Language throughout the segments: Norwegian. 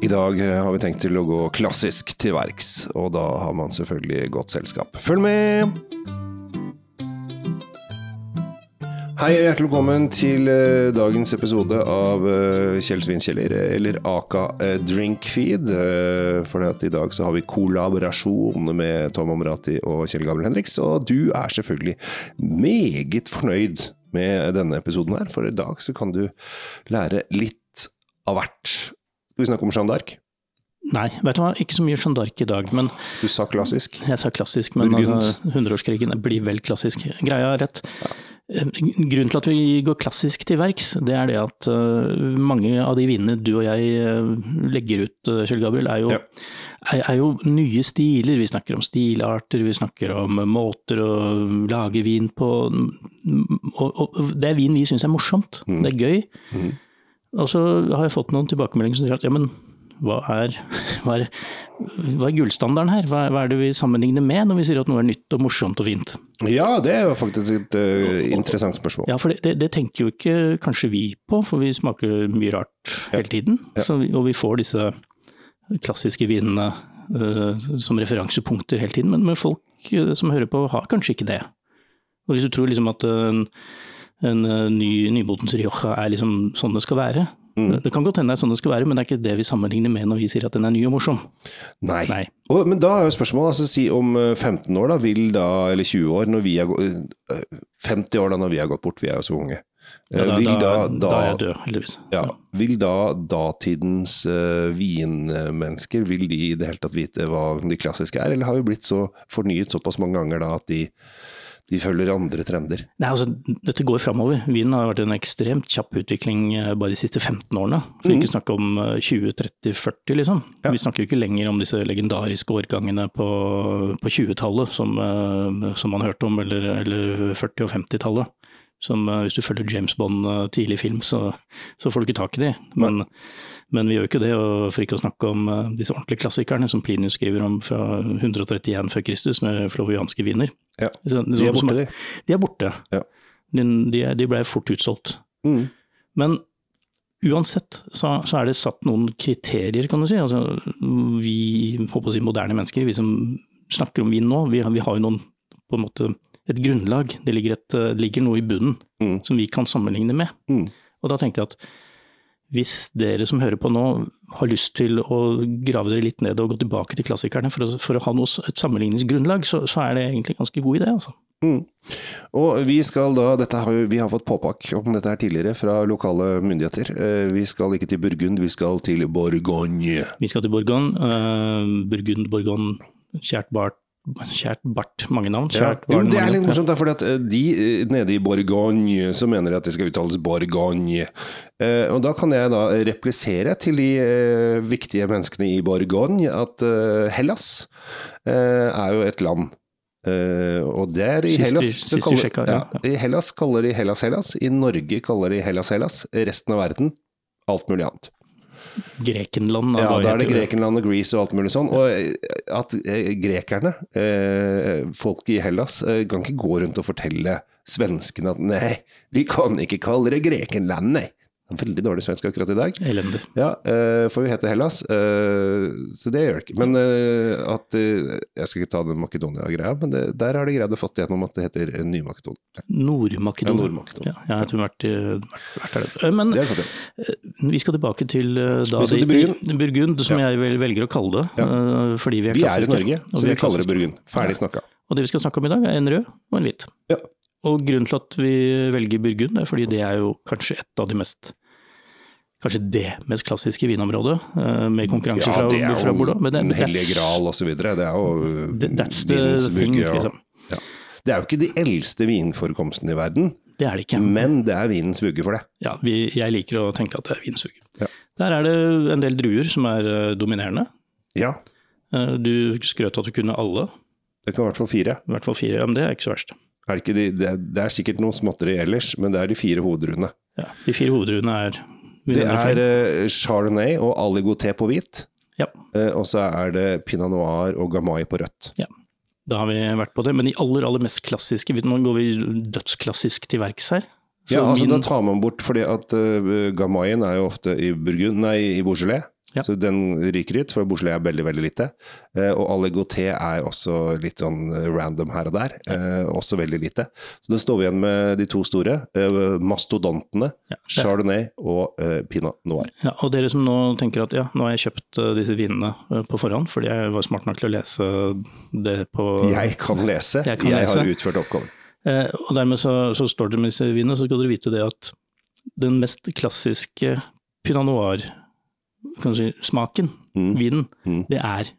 I dag har vi tenkt til å gå klassisk til verks, og da har man selvfølgelig godt selskap. Følg med! Hei og hjertelig velkommen til eh, dagens episode av eh, Kjell Svinkjeller, eller Aka eh, Drinkfeed. For i dag så har vi kollaborasjon med Tom Amrati og Kjell Gabriel Henriks, og du er selvfølgelig meget fornøyd med denne episoden her, for i dag så kan du lære litt av hvert. Skal vi snakke om Jeanne d'Arc? Nei, vet du hva, ikke så mye Jeanne d'Arc i dag, men Du sa klassisk. jeg sa klassisk, men hundreårskrigen altså, blir vel klassisk. Greia er rett. Grunnen til at vi går klassisk til verks, det er det at øh, mange av de vinene du og jeg øh, legger ut, Kjell Gabriel, er jo, Ja. er, er jo nye stiler. Vi snakker om stilarter, vi snakker om måter å lage vin på. Og, og, og det er vin vi syns er morsomt, Mm. det er gøy. Mhm. Og så har jeg fått noen tilbakemeldinger som sier at ja, men hva er, hva er, hva er gullstandarden her? Hva, hva er det vi sammenligner med når vi sier at noe er nytt og morsomt og fint? Ja, det er jo faktisk et uh, interessant spørsmål. Ja, for det, det, det tenker jo ikke kanskje vi på, for vi smaker mye rart hele tiden. Ja. Så vi, og vi får disse klassiske vinene uh, som referansepunkter hele tiden, men, men folk uh, som hører på har kanskje ikke det. Og hvis du tror liksom at en, en øh, ny nybotens Rioja er liksom sånn det skal være, Mm. det kan godt hende det er sånn det skal være, men det er ikke det vi sammenligner med når vi sier at den er ny og morsom. Nei. Nei. Og, men da er jo spørsmålet, altså si om eh, 15 år da, vil da, eller 20 år, når vi er, gå- eh, 50 år da når vi har gått bort, vi er jo så unge. Ja, Eh, da, vil da, da, da, er jeg død, heldigvis. ja, vil da datidens uh, vinmennesker, vil de i det hele tatt vite hva de klassiske er, eller har vi blitt så fornyet såpass mange ganger da at de, de følger andre trender? Nei, altså, dette går framover. Vinen har vært en ekstremt kjapp utvikling eh, bare de siste 15 årene. Så vi ikke snakke om eh, 20, 30, 40, liksom. Ja. Vi snakker jo ikke lenger om disse legendariske årgangene på, på 20-tallet som, eh, som man hørte om, eller, eller 40- og 50-tallet. Som eh, hvis du følger James Bond eh, tidlig film, så, så får du ikke tak i de. Men, men vi gjør jo ikke det, og for ikke å snakke om eh, disse ordentlige klassikerne som Plinius skriver om fra 131 før Kristus med flovianske viner. Ja, Så- De er borte, de. de er borte. Ja. De, de, de ble fort utsolgt. Mm. Men uansett så, så er det satt noen kriterier, kan du si. Altså, vi håper å si moderne mennesker, vi som snakker om vin nå, vi, vi har jo noen på en måte et grunnlag. Det ligger, et, eh, det ligger noe i bunnen Mm. som vi kan sammenligne med. Mm. Og da tenkte jeg at hvis dere som hører på nå har lyst til å grave dere litt ned og gå tilbake til klassikerne for å, for å ha noe, et sammenligningsgrunnlag, så, så er det egentlig en ganske god idé. Altså. Mm. Og vi skal da, dette har vi har fått påpakk om dette her tidligere fra lokale myndigheter. Eh, Vi skal ikke til Burgund, vi skal til Bourgogne. Vi skal til Bourgogne. Uh, Burgund, Bourgogne, kjært bart, kjært bart, mange navn. Ja. Kjært Jo, barn, men det er litt morsomt, fordi eh, de eh, nede i Borgogne så mener de at det skal uttales Borgogne. Eh, og da kan jeg da replisere til de viktige menneskene i Borgogne at Hellas eh, er jo et land. Eh, og der i Hellas, sist så kaller, sjekka, ja, ja. i Hellas kaller de Hellas Hellas, i Norge kaller de Hellas Hellas, resten av verden alt mulig annet. Grekenland. Ja, da er det Grekenland og Greece og alt mulig sånn. Og eh, at eh, grekerne, eh, folk i Hellas, kan ikke gå rundt og fortelle svenskene at nei, vi kan ikke kalle det Grekenland, nei. Veldig dårlig svensk akkurat i dag. Elendig. Ja, eh, for vi heter Hellas, eh, så det gjør det ikke. Men eh, at Jeg skal ikke ta den Makedonia-greia, men det, der har de greid å få gjennom at det heter Ny-Makedonia. Ja, Nord-Makedonia. Nord-Makedonia. Ja, jeg tror vi har vært, der. Men Det har de fått vi skal tilbake til da Vi til Burgund. Burgund, som Ja. jeg vel velger å kalle det. Ja. Fordi vi er Vi er i. Norge, så vi vi kaller det. Burgund. Ferdig snakka. Og det vi skal snakke om i dag, er en rød og en hvit. Ja. Og grunnen til at vi velger Burgund, er fordi det er jo kanskje et av de mest Kanskje det mest klassiske vinområdet, eh, med konkurranse Ja, fra, fra Bordeaux. Men det, Den hellige gral videre. Det er jo that- That's the thing, liksom. Ja. Det er jo ikke de eldste vinforekomstene i verden, Det er det ikke. men det er vinens vugge for det. Ja, vi, jeg liker å tenke at det er vinsug. Ja. Der er det en del druer som er eh, dominerende. Ja, Eh, Du skrøt at du kunne alle, det kan i hvert fall fire. i hvert fall fire. Ja, men det er ikke så verst. Er det, ikke de, det, er, det er sikkert noe småtteri ellers, men det er de fire hovedruene. Ja, de fire hovedruene er Det er eh, chardonnay og aligoté på hvit. Ja. Eh, og så er det pinot noir og gamay på rødt. Da har vi vært på det. Men de aller, aller mest klassiske, nå går vi dødsklassisk til verks her. Så Ja, altså min- Da tar man bort fordi at uh, gamayen er jo ofte i Burgund, nei, i Beaujolais. Ja. Så den ryker ut, for Beaujolais er veldig, veldig lite. Eh, og Aligoté er også litt sånn random her og der. Eh, også veldig lite. Så det står vi igjen med de to store. Eh, mastodontene, Ja, Chardonnay og eh, Pinot Noir. Ja, og dere som nå tenker at ja, nå har jeg kjøpt eh, disse vinene eh, på forhånd fordi jeg var smart nok til å lese det på Jeg kan lese, Jeg jeg, lese. har utført oppgaven. eh, Og dermed så, så står det med disse vinene, så skal dere vite det at den mest klassiske pinot noir-smaken, Mm. vinen, Mm. det er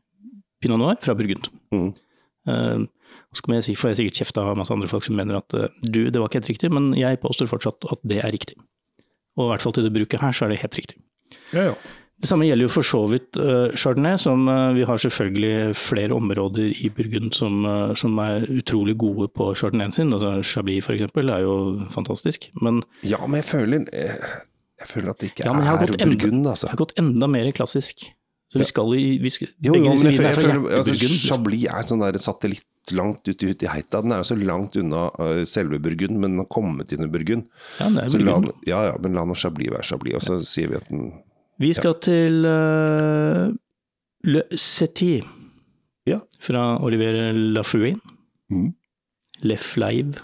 pinot noir fra Burgund. Mm. Uh, så jeg si, får jeg sikkert kjeft av masse andre folk som mener at uh, du, det var ikke helt riktig, men jeg påstår fortsatt at det er riktig. Og i hvert fall til det bruket her, så er det helt riktig. Ja, ja. Det samme gjelder jo for så vidt uh, Chardonnay, som uh, vi har selvfølgelig flere områder i Burgund som, uh, som er utrolig gode på chardonnayen sin. Altså Chablis for eksempel er jo fantastisk. Men ja, men jeg føler Jeg føler at det ikke Ja, jeg er Burgund, det Jeg har gått enda mer klassisk. Så vi skal i vi skal, Jo, jo, men jeg, er jeg føler altså. Chablis er sånn der satellitt langt ute ut i heita. Den er jo så langt unna uh, selve Burgund, men den har kommet inn i Burgund. Ja, det er Så la, Burgund. ja, ja, men la nå Chablis være Chablis, og så sier vi at den Vi skal til uh, Le Setti Ja. fra Olivier Lafouin. Mm. Le Fleive.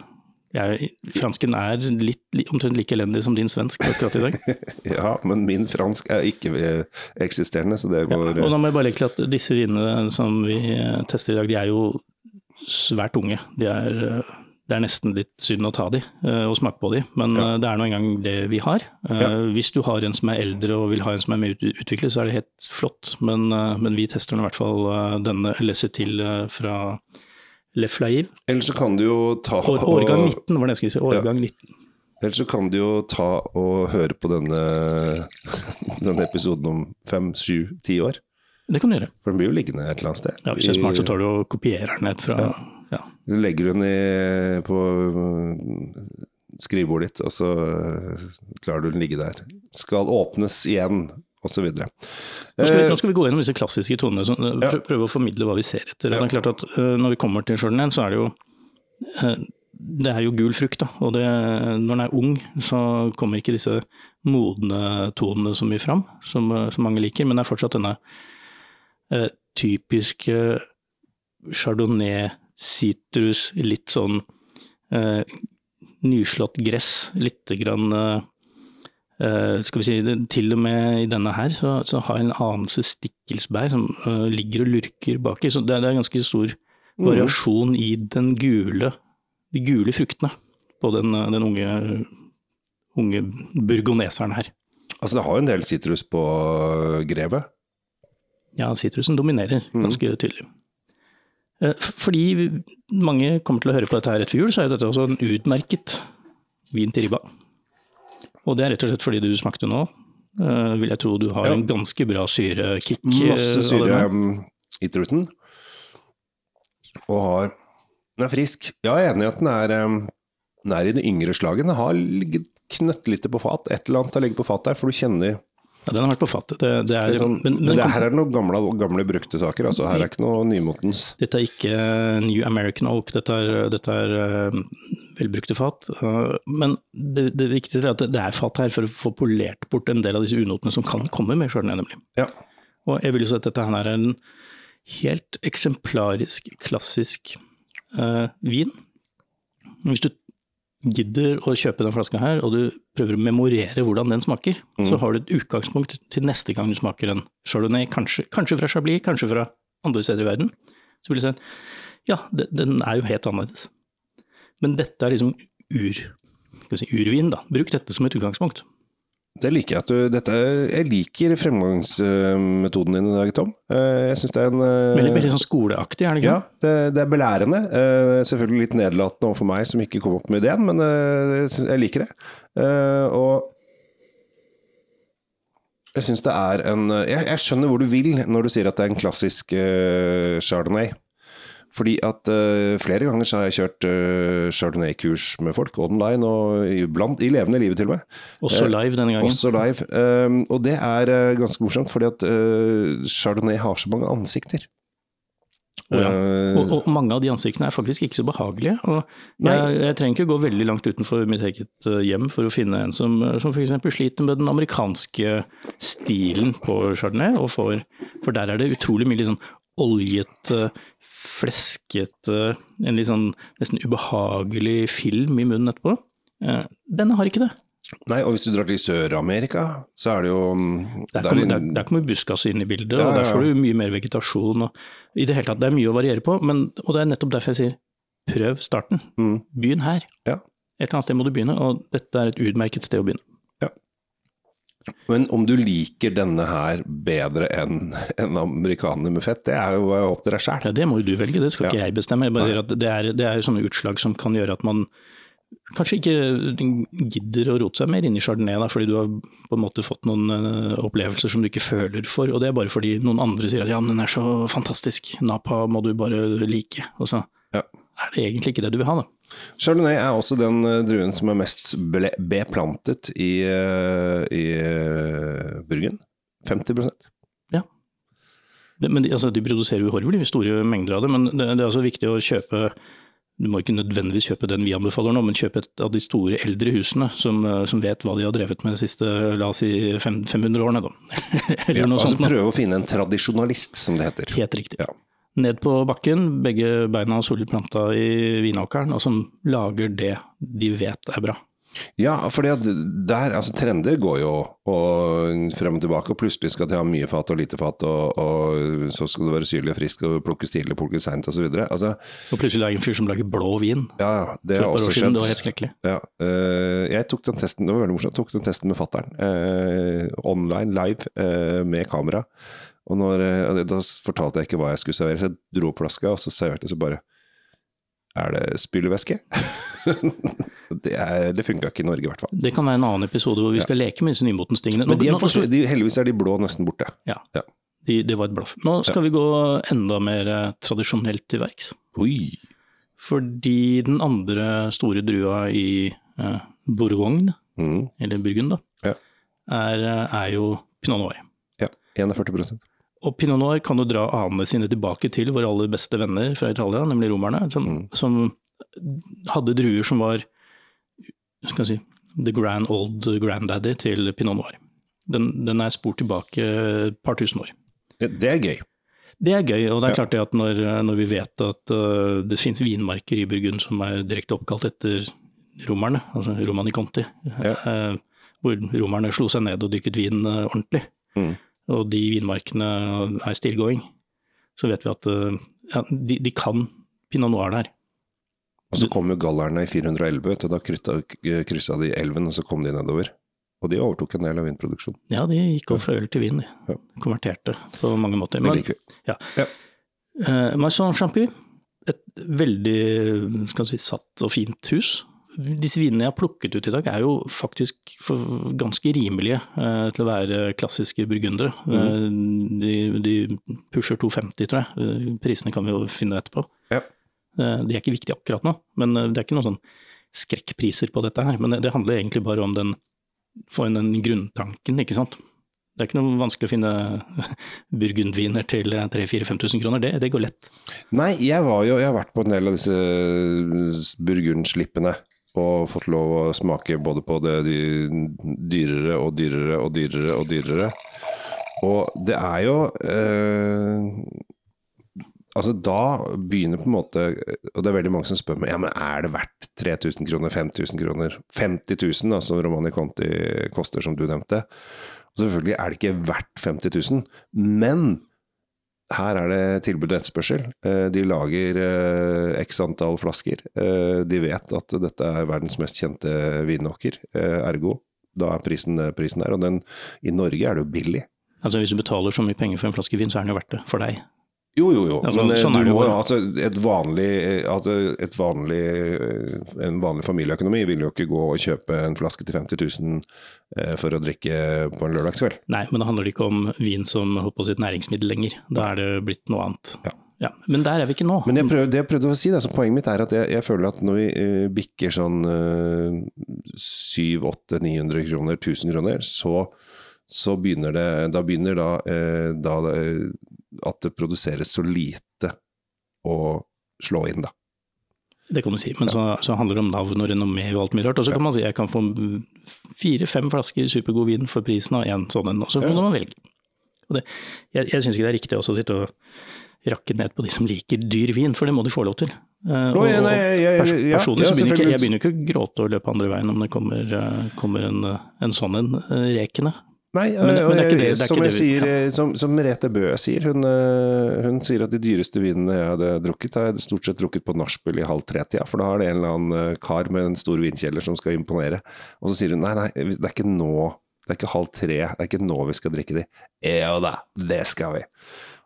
Jeg, fransken er litt, omtrent like elendig som din svensk akkurat i dag. Ja, men min fransk er ikke eh, eksisterende, så det Ja, går og da må jeg bare legge til at disse vinene som vi eh, tester i dag, de er jo svært unge. De er, eh, det er nesten litt synd å ta de eh, og smake på de, men Ja. eh, det er nå engang det vi har. Eh, Ja. Hvis du har en som er eldre og vil ha en som er mer utviklet, så er det helt flott. Men, eh, men vi tester nå i hvert fall eh, denne LSE til eh, fra Le Flaive. Eller så kan du jo ta År, årgang 19 var det jeg skulle si. Årgang 19. Eller så kan du jo ta og høre på denne, denne episoden om fem, sju, ti år. Det kan du gjøre. For den blir jo liggende et eller annet sted. Ja, hvis du er smart, så tar du og kopierer den ned fra Ja. ja. Du legger den i, på skrivebordet ditt, og så øh, lar du den ligge der. Skal åpnes igjen, osv. Nå skal, vi, nå skal vi gå gjennom disse klassiske tonene, så, eh, Ja. prøve å formidle hva vi ser etter. Det er klart at eh, Når vi kommer til chardonnayen, så er det jo eh, det er jo gul frukt, da. Og det, når den er ung, så kommer ikke disse modne tonene så mye fram, som, eh, som mange liker. Men det er fortsatt denne eh, typiske chardonnay, sitrus, litt sånn eh, nyslått gress. Lite grann eh, Eh, skal vi si, det- Til og med i denne her så, så har jeg en anelse stikkelsbær som uh, ligger og lurker baki. Så det, det er ganske stor variasjon i den gule, de gule fruktene på den, eh, den unge, unge burgoneseren her. Altså, det har jo en del sitrus på grevet. Ja, sitrusen dominerer ganske ganske tydelig. Uh, Fordi mange kommer til å høre på dette her etter jul, så er dette også en utmerket vin til ribba. Og det er rett og slett fordi du smakte nå, Uh, vil jeg tro du har Ja. en ganske bra syrekick. eh, Masse syre um, i truten. Og har Den er frisk. Ja, jeg er enig i at den er, um, den er i det yngre slaget. Den har ligget knøttlite på fat. Et eller annet har ligget på fat der, for du kjenner Ja, den har vært på fattet. Det, det er, det er sånn, men, men men det her er noen gamle, gamle brukte saker. Altså, her er ikke noe nymotens. Dette er ikke New American Oak, dette er, dette er eh, velbrukte fat. Eh, men det, det viktigste er at det er fat her for å få polert bort en del av disse unotene som kan komme med sjøl, nemlig. Ja. Og jeg vil jo si at dette her er en helt eksemplarisk, klassisk uh, vin. Hvis du gidder å kjøpe den flaska her, og du prøver å memorere hvordan den smaker, så har du et utgangspunkt til neste gang du smaker en chardonnay, kanskje, kanskje fra Chablis, kanskje fra andre steder i verden. Så vil du si ja, den er jo helt annerledes. Men dette er liksom ur, si, urvin, da. Bruk dette som et utgangspunkt. Det liker jeg at du dette, Jeg liker fremgangsmetoden din i dag, Tom. Eh, Jeg syns det er en eh, Veldig, veldig sånn skoleaktig, er det ikke? Ja, det, det er belærende. Eh, selvfølgelig litt nedlatende overfor meg som ikke kom opp med ideen, men jeg, synes, jeg liker det. Og jeg syns det er en jeg, jeg skjønner hvor du vil når du sier at det er en klassisk chardonnay. Fordi at uh, flere ganger så har jeg kjørt uh, chardonnay-kurs med folk online, og iblant i levende livet til og med. Også live denne gangen. Også live. Um, og det er uh, ganske morsomt, fordi at chardonnay har så mange ansikter. Oh, ja. Eh, Og, og mange av de ansiktene er faktisk ikke så behagelige. og jeg, jeg trenger ikke gå veldig langt utenfor mitt eget eh, hjem for å finne en som, som f.eks. sliter med den amerikanske stilen på chardonnay. Og for, for der er det utrolig mye litt sånn oljete, fleskete, en litt sånn nesten ubehagelig film i munnen etterpå. Eh, Denne har ikke det. Nei, og hvis du drar til Sør-Amerika, så er det jo Der, Der er litt- der, der kommer buskas inn i bildet, Ja, og der ja, ja. får du mye mer vegetasjon. Og, I det hele tatt, det er mye å variere på, men, og det er nettopp derfor jeg sier prøv starten. Mm. Begynn her. Ja. Et eller annet sted må du begynne, og dette er et utmerket sted å begynne. Men om du liker denne her bedre enn en amerikaner med fett, det er jo opp til deg sjæl. Ja, det må jo du velge, det skal Ja. ikke jeg bestemme. Jeg bare sier at det er, det er sånne utslag som kan gjøre at man kanskje ikke gidder å rote seg mer inn i chardonnay, da, fordi du har på en måte fått noen eh, opplevelser som du ikke føler for. Og det er bare fordi noen andre sier at ja, men den er så fantastisk, Napa må du bare like. Og så Ja. er det egentlig ikke det du vil ha, da. Chardonnay er også den eh, druen som er mest beplantet i, eh, i eh, Burgen. 50 Ja. Det- Men de, altså, de produserer jo horribly store mengder av det, men det, det er altså viktig å kjøpe du må ikke nødvendigvis kjøpe den vi anbefaler nå, men kjøpe et av de store eldre husene som, som vet hva de har drevet med de siste la oss si, 500 årene. Da. Eller Ja, altså sånt. prøve å finne en tradisjonalist, som det heter. Helt riktig. Ja. Ned på bakken, begge beina solid planta i vinåkeren, og som lager det de vet er bra. Ja, for der, altså trender går jo og frem og tilbake, og plutselig skal de ha mye fat og lite fat, og, og så skal du være syrlig og frisk og plukkes tidlig, plukkes seint osv. Altså, Og plutselig er det en fyr som lager blå vin. ja, det har også skjønt. skjedd. det var helt skrekkelig. Ja, eh, jeg tok den testen, det var veldig morsomt, jeg tok den testen med fattern. eh, online, live, eh, med kamera. Og når, eh, da fortalte jeg ikke hva jeg skulle servere, så jeg dro opp flaska, og så serverte jeg så bare Er det spylevæske? det er- det funka ikke i Norge, i hvert fall. Det kan være en annen episode hvor vi skal leke med disse nymotens tingene. Men de er, Nå- de, heldigvis er de blå nesten borte. Ja, Ja. de, det var et blaff. Nå skal vi gå enda mer eh, tradisjonelt til verks. Oi! Fordi den andre store drua i eh, Bourgogne, Mm, eller Burgund, da, Ja. er, eh, er jo pinot noir. ja, 41 Og pinot noir kan jo dra anene sine tilbake til våre aller beste venner fra Italia, nemlig romerne, som, Mm. som hadde druer som var skal jeg si, the grand old granddaddy til pinot noir. Den, den er spurt tilbake et par tusen år. Det er gøy. Det er gøy, og det er klart det at når, når vi vet at uh, det finnes vinmarker i Burgund som er direkte oppkalt etter romerne, altså Romani Conti, eh, hvor romerne slo seg ned og dykket vin uh, ordentlig, Mm. Og de vinmarkene er still going, så vet vi at eh, ja, de, de kan pinot noir der. Og så kom jo gallerne i 411, vet du, da krytta, kryssa de elven, og så kom de nedover. Og de overtok en del av vinproduksjonen. Ja, de gikk over fra øl til vin, de. Ja. Konverterte på mange måter. Det Men, liker vi. Uh, Maison Champy, et veldig si, satt og fint hus. Disse vinene jeg har plukket ut i dag er jo faktisk ganske rimelige eh, til å være klassiske burgundere. Eh, de, de pusher 250, tror jeg. Eh, prisene kan vi jo finne etterpå. Ja. Eh, de er ikke viktige akkurat nå, men eh, det er ikke noen sånn skrekkpriser på dette her. Men det, det handler egentlig bare om den, få inn den grunntanken, ikke sant. Det er ikke noe vanskelig å finne burgundviner til 3000-5000 kroner, det, det går lett. Nei, jeg, var jo, jeg har vært på en del av disse burgundslippene. Og fått lov å smake både på det dyrere og dyrere og dyrere og dyrere. Og det er jo eh, Altså da begynner på en måte Og det er veldig mange som spør meg Ja, men er det verdt 3000 kroner, 5000 kroner, 50 000, da, som Romani Conti koster, som du nevnte. Og selvfølgelig er det ikke verdt 50 000, men her er det tilbud og etterspørsel. Eh, De lager eh, x antall flasker. Eh, De vet at dette er verdens mest kjente vinåker, ergo da er prisen, prisen der. Og den, i Norge er det jo billig. Altså Hvis du betaler så mye penger for en flaske vin, så er den jo verdt det for deg. Jo, jo, jo. Altså, Men eh, sånn du må altså et vanlig, altså et vanlig eh, En vanlig familieøkonomi vil jo ikke gå og kjøpe en flaske til 50 000 eh, for å drikke på en lørdagskveld. Nei, men da handler det ikke om vin som holdt på å si, et næringsmiddel lenger. Da er det blitt noe annet. Ja. Men der er vi ikke nå. Men jeg prøvde, det jeg prøvde å si, da, poenget mitt er at jeg, jeg føler at når vi uh, bikker sånn uh, 700-800-900 kroner, 1000 kroner, så, så begynner det Da begynner da, uh, da eh, at det produseres så lite å slå inn, da. Det kan du si, men så, så handler det om navn og renommé og alt mye rart. Og så kan man si jeg kan få fire-fem flasker supergod vin for prisen av én sånn en, og så må Ja. man velge. Det, jeg jeg syns ikke det er riktig også å sitte og rakke ned på de som liker dyr vin, for det må de få lov til. Uh, og- nei, jeg- jeg- pers ja, personlig ja, så begynner ikke, jeg begynner ikke å gråte og løpe andre veien om det kommer, uh, kommer en, eh, en sånn en uh, rekende. Nei, Men- men det er ikke det- det er som, ikke jeg sier, eh, som, som Merete Bø sier, hun, eh, hun sier at de dyreste vinene jeg hadde drukket, har jeg stort sett drukket på nachspiel i halv tre-tida, for da har det en eller annen eh, kar med en stor vinkjeller som skal imponere. Og så sier hun nei, nei, det er ikke nå, det er ikke halv tre, det er ikke nå vi skal drikke de. Ja da, det skal vi.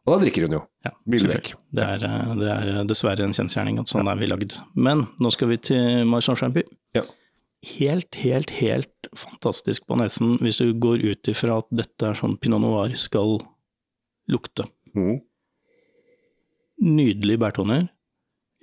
Og da drikker hun jo. Ja, vekk. Det det er dessverre en kjensgjerning at sånn er vi lagd. Men nå skal vi til Champi. Ja. Helt, helt, helt fantastisk på nesen hvis du går ut ifra at dette er sånn pinot noir skal lukte. Mm. Nydelige bærtoner,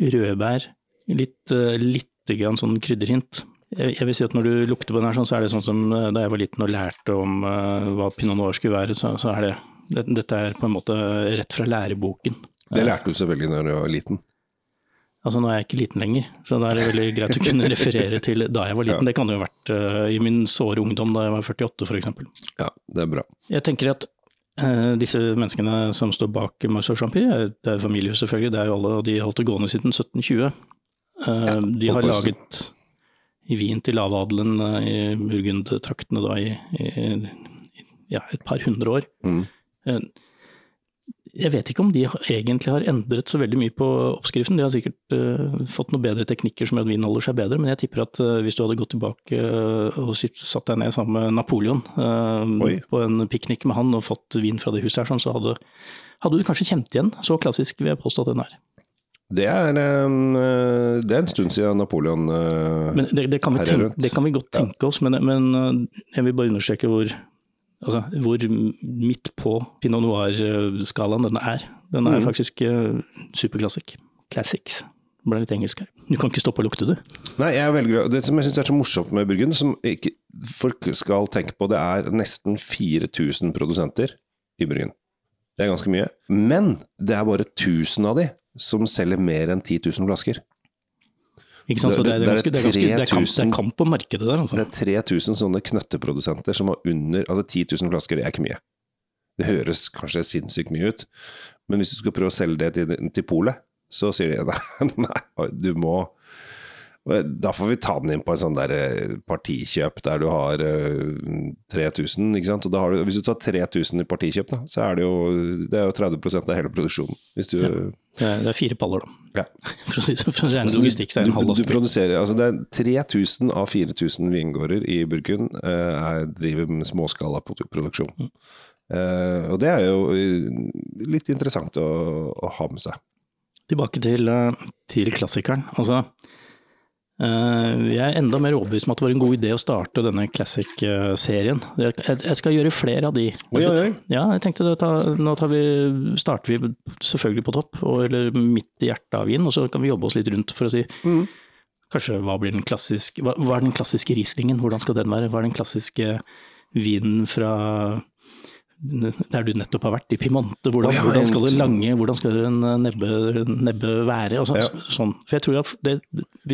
rødbær, litt, eh, litt grann sånn krydderhint. Jeg, vil si at når du lukter på den her, sånn, så er det sånn som eh, da jeg var liten og lærte om eh, hva pinot noir skulle være, så, så er det, det Dette er på en måte rett fra læreboken. Det lærte du selvfølgelig når du var liten. Altså Nå er jeg ikke liten lenger, så da er det veldig greit å kunne referere til da jeg var liten. Ja. Det kan jo ha vært uh, i min såre ungdom da jeg var 48 f.eks. Ja, det er bra. Jeg tenker at uh, disse menneskene som står bak Marceau Champi, er- det er familie selvfølgelig, det er jo alle, og de har holdt det gående siden 1720. Eh, de har laget vin til lavadelen eh, i Burgund-traktene da i, i, i ja, et par hundre år. Mhm. Jeg vet ikke om de egentlig har endret så veldig mye på oppskriften. De har sikkert uh, fått noen bedre teknikker som gjør at vinen holder seg bedre, men jeg tipper at uh, hvis du hadde gått tilbake uh, og sitt, satt deg ned sammen med Napoleon på en piknik med han og fått vin fra det huset her, sånn, så hadde, hadde du kanskje kjent igjen. Så klassisk vil jeg påstå at den er. Det er, en, det er en stund siden Napoleon eh, Men det, det, kan, vi Her er tenke, rundt. det kan vi godt Ja. tenke oss, men, men jeg vil bare understreke hvor, altså, hvor midt på pinot noir-skalaen den er. Den er mm. faktisk uh, superklassisk. Classics. Det ble litt engelsk her. Du kan ikke stoppe å lukte det. Nei, jeg velger Det som jeg syns er så morsomt med Burgund, som ikke folk skal tenke på, det er nesten 4000 produsenter i Burgund. Det er ganske mye. Men det er bare 1000 av de som selger mer enn 10 000 flasker. Ikke sant? Så det, er, Det- er ganske, det, er ganske, det, er kamp, det er kamp på markedet der, altså. Det er 3000 sånne knøtteprodusenter som har under Altså 10 000 flasker, det er ikke mye. Det høres kanskje sinnssykt mye ut, men hvis du skal prøve å selge det til, til polet, så sier de nei, du må Da får vi ta den inn på en sånn der eh, partikjøp der du har eh, 3000, ikke sant. Og da har du, hvis du tar 3000 i partikjøp, da, så er det jo, det er jo 30% av hele produksjonen. Hvis du Ja. Det er, fire paller, da. Ja. For å si det å regne logistikk, det er en halv du, du produserer, altså det er 3000 av 4000 vingårder i Burgund eh, er, driver med småskala produ- produksjon. Mm. Uh, og det er jo eh, litt interessant å, å ha med seg. Tilbake til, eh, til klassikeren. Altså, eh, jeg er enda mer overbevist om at det var en god idé å starte denne classic-serien. Jeg, jeg skal gjøre flere av de. Oi, oi, oi. Ja, jeg tenkte det, ta, nå tar vi, starter vi selvfølgelig på topp, og, eller midt i hjertet av vinen, og så kan vi jobbe oss litt rundt for å si Mm. kanskje hva blir den klassiske, hva, hva er den klassiske Rieslingen, hvordan skal den være, hva er den klassiske vinen fra der du nettopp har vært, i Pimante. hvordan, oh, ja, hvordan skal det lange, hvordan skal en nebbe, nebbe være, og så, Ja. sånn. For jeg tror at det,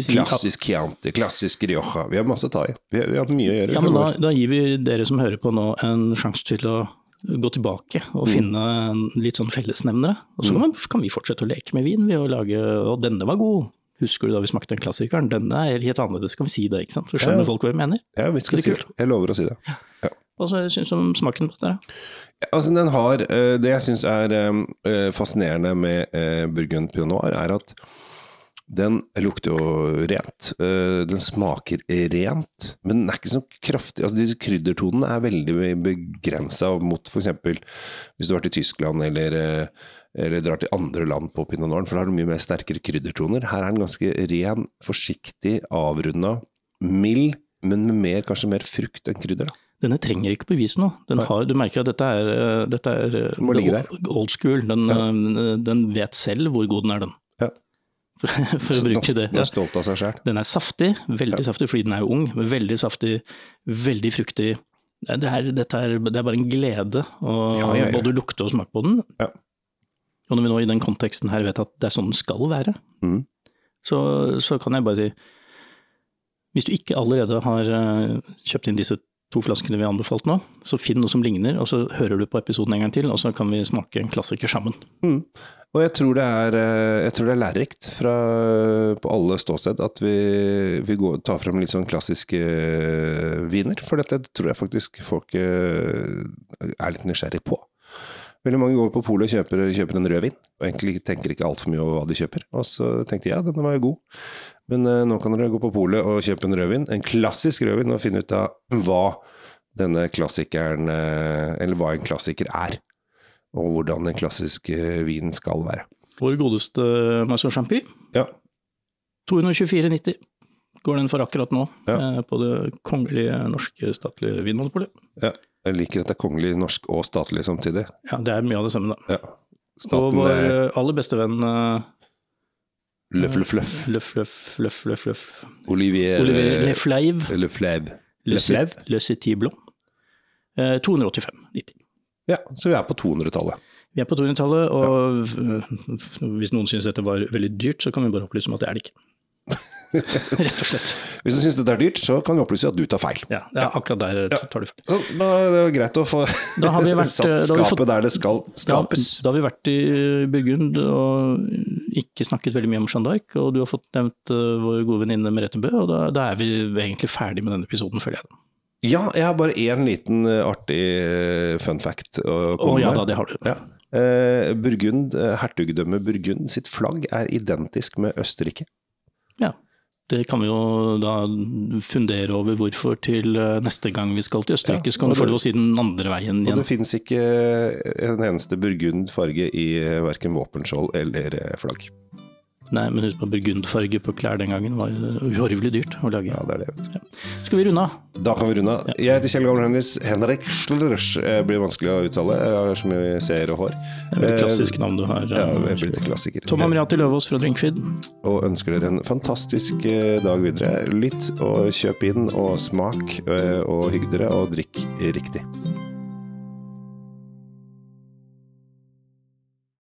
Klassisk Chianti, klassisk Rioja. Vi har masse å ta i. Vi har, vi har mye å gjøre. Ja, men da, da gir vi dere som hører på nå en sjanse til å gå tilbake og finne en litt sånn fellesnevnere. Og så kan, vi- kan vi fortsette å leke med vin ved å lage Og denne var god. Husker du da vi smakte den klassikeren? Denne er helt annerledes, kan vi si det, ikke sant? Så skjønner Ja. folk hva vi mener. ja, vi skal si det. Jeg lover å si det. Hva syns du om smaken på dette? Altså, den har, eh, det jeg syns er eh, fascinerende med eh, Burgund Pinot Noir, er at den lukter jo rent. Eh, Den smaker rent, men den er ikke så kraftig. Altså, disse kryddertonene er veldig begrensa mot f.eks. hvis du har vært i Tyskland eller, eh, eller drar til andre land på Pinot Noir, for da har du mye mer sterkere kryddertoner. Her er den ganske ren, forsiktig, avrunda, mild, men med mer, kanskje mer frukt enn krydder. da. Denne trenger ikke bevise noe. Den har, du merker at dette er, eh, dette er eh, old school. Den, ja. den vet selv hvor god den er, den. Ja. For, for å bruke det. Den er stolt av seg selv. Den er saftig, veldig saftig fordi den er jo ung, men veldig saftig, veldig fruktig. Det er, er, det er bare en glede å Ja, ja, ja. både lukte og smake på den. Ja. Og når vi nå i den konteksten her vet at det er sånn den skal være, mm. så, så kan jeg bare si Hvis du ikke allerede har eh, kjøpt inn disse to flaskene vi har anbefalt nå, så finn noe som ligner, og så hører du på episoden en gang til, og så kan vi smake en klassiker sammen. Mm. Og jeg tror det er, eh, jeg tror det er lærerikt fra, på alle ståsted at vi, vi går, tar frem litt sånn klassiske eh, viner, for dette tror jeg faktisk folk eh, er litt nysgjerrig på. Veldig mange går på polet og kjøper, kjøper en rødvin, og egentlig tenker ikke altfor mye over hva de kjøper. Og så tenkte jeg ja, denne var jo god. Men uh, nå kan dere gå på polet og kjøpe en rødvin, en klassisk rødvin, og finne ut av hva denne klassikeren uh, Eller hva en klassiker er og hvordan den klassiske vinen skal være. Vår godeste Marceau Champy, Ja, 224,90 går den for akkurat nå, Ja. på det kongelige norske statlige vinmonopolet. ja. Jeg liker at det er kongelig, norsk og statlig samtidig. Ja, det er mye av det samme, da. Ja. Og vår er eh, aller beste venn eh, løff, løff, løff. Løff, løff, løff, løff, løff. Olivier Olivier Lefleiv. Lefleiv. Le Le City Blond. 285. 90. Ja, så vi er på 200-tallet. Vi er på 200-tallet, og ja. hvis noen syns dette var veldig dyrt, så kan vi bare opplyse om at det er det ikke. Rett og slett. Hvis du syns dette er dyrt, så kan vi opplyse at du tar feil. Ja, er akkurat der tar du feil. Så da er det greit å få Da har vi vært, satt har vi skapet fått- der det skal skapes. da har vi vært i Burgund og ikke snakket veldig mye om Jeanne d'Arc, og du har fått nevnt øh, vår gode venninne Merete Bø, og da, da er vi egentlig ferdig med denne episoden, føler jeg. Ja, jeg har bare én liten eh, artig eh, fun fact å komme ja med. da, det har du. Ja. Eh, Burgund, eh, Hertugdømmet Burgund sitt flagg er identisk med Østerrike. Ja. Det kan vi jo da fundere over hvorfor til øh, neste gang vi skal til Østerrike. Så kan du få det- i den andre veien igjen. Og det finnes ikke en eneste burgund farge i verken våpenskjold eller eh, flagg. Nei, men husk på burgundfarge på klær den gangen var uhorvelig dyrt å lage. Ja, det er det, vet du. Skal vi runde av? Da kan vi runde av. Jeg heter Kjell Gamle Henris. Henrik Schlrøsch blir vanskelig å uttale. Jeg har så mye seere og hår. Det er vel et klassisk navn du har. Ja, eh, jeg blir litt klassiker. Tom Amriati Løvaas fra Drinkfeed. Og ønsker dere en fantastisk eh, dag videre. Lytt og kjøp inn og smak, eh, og hygg dere og drikk riktig.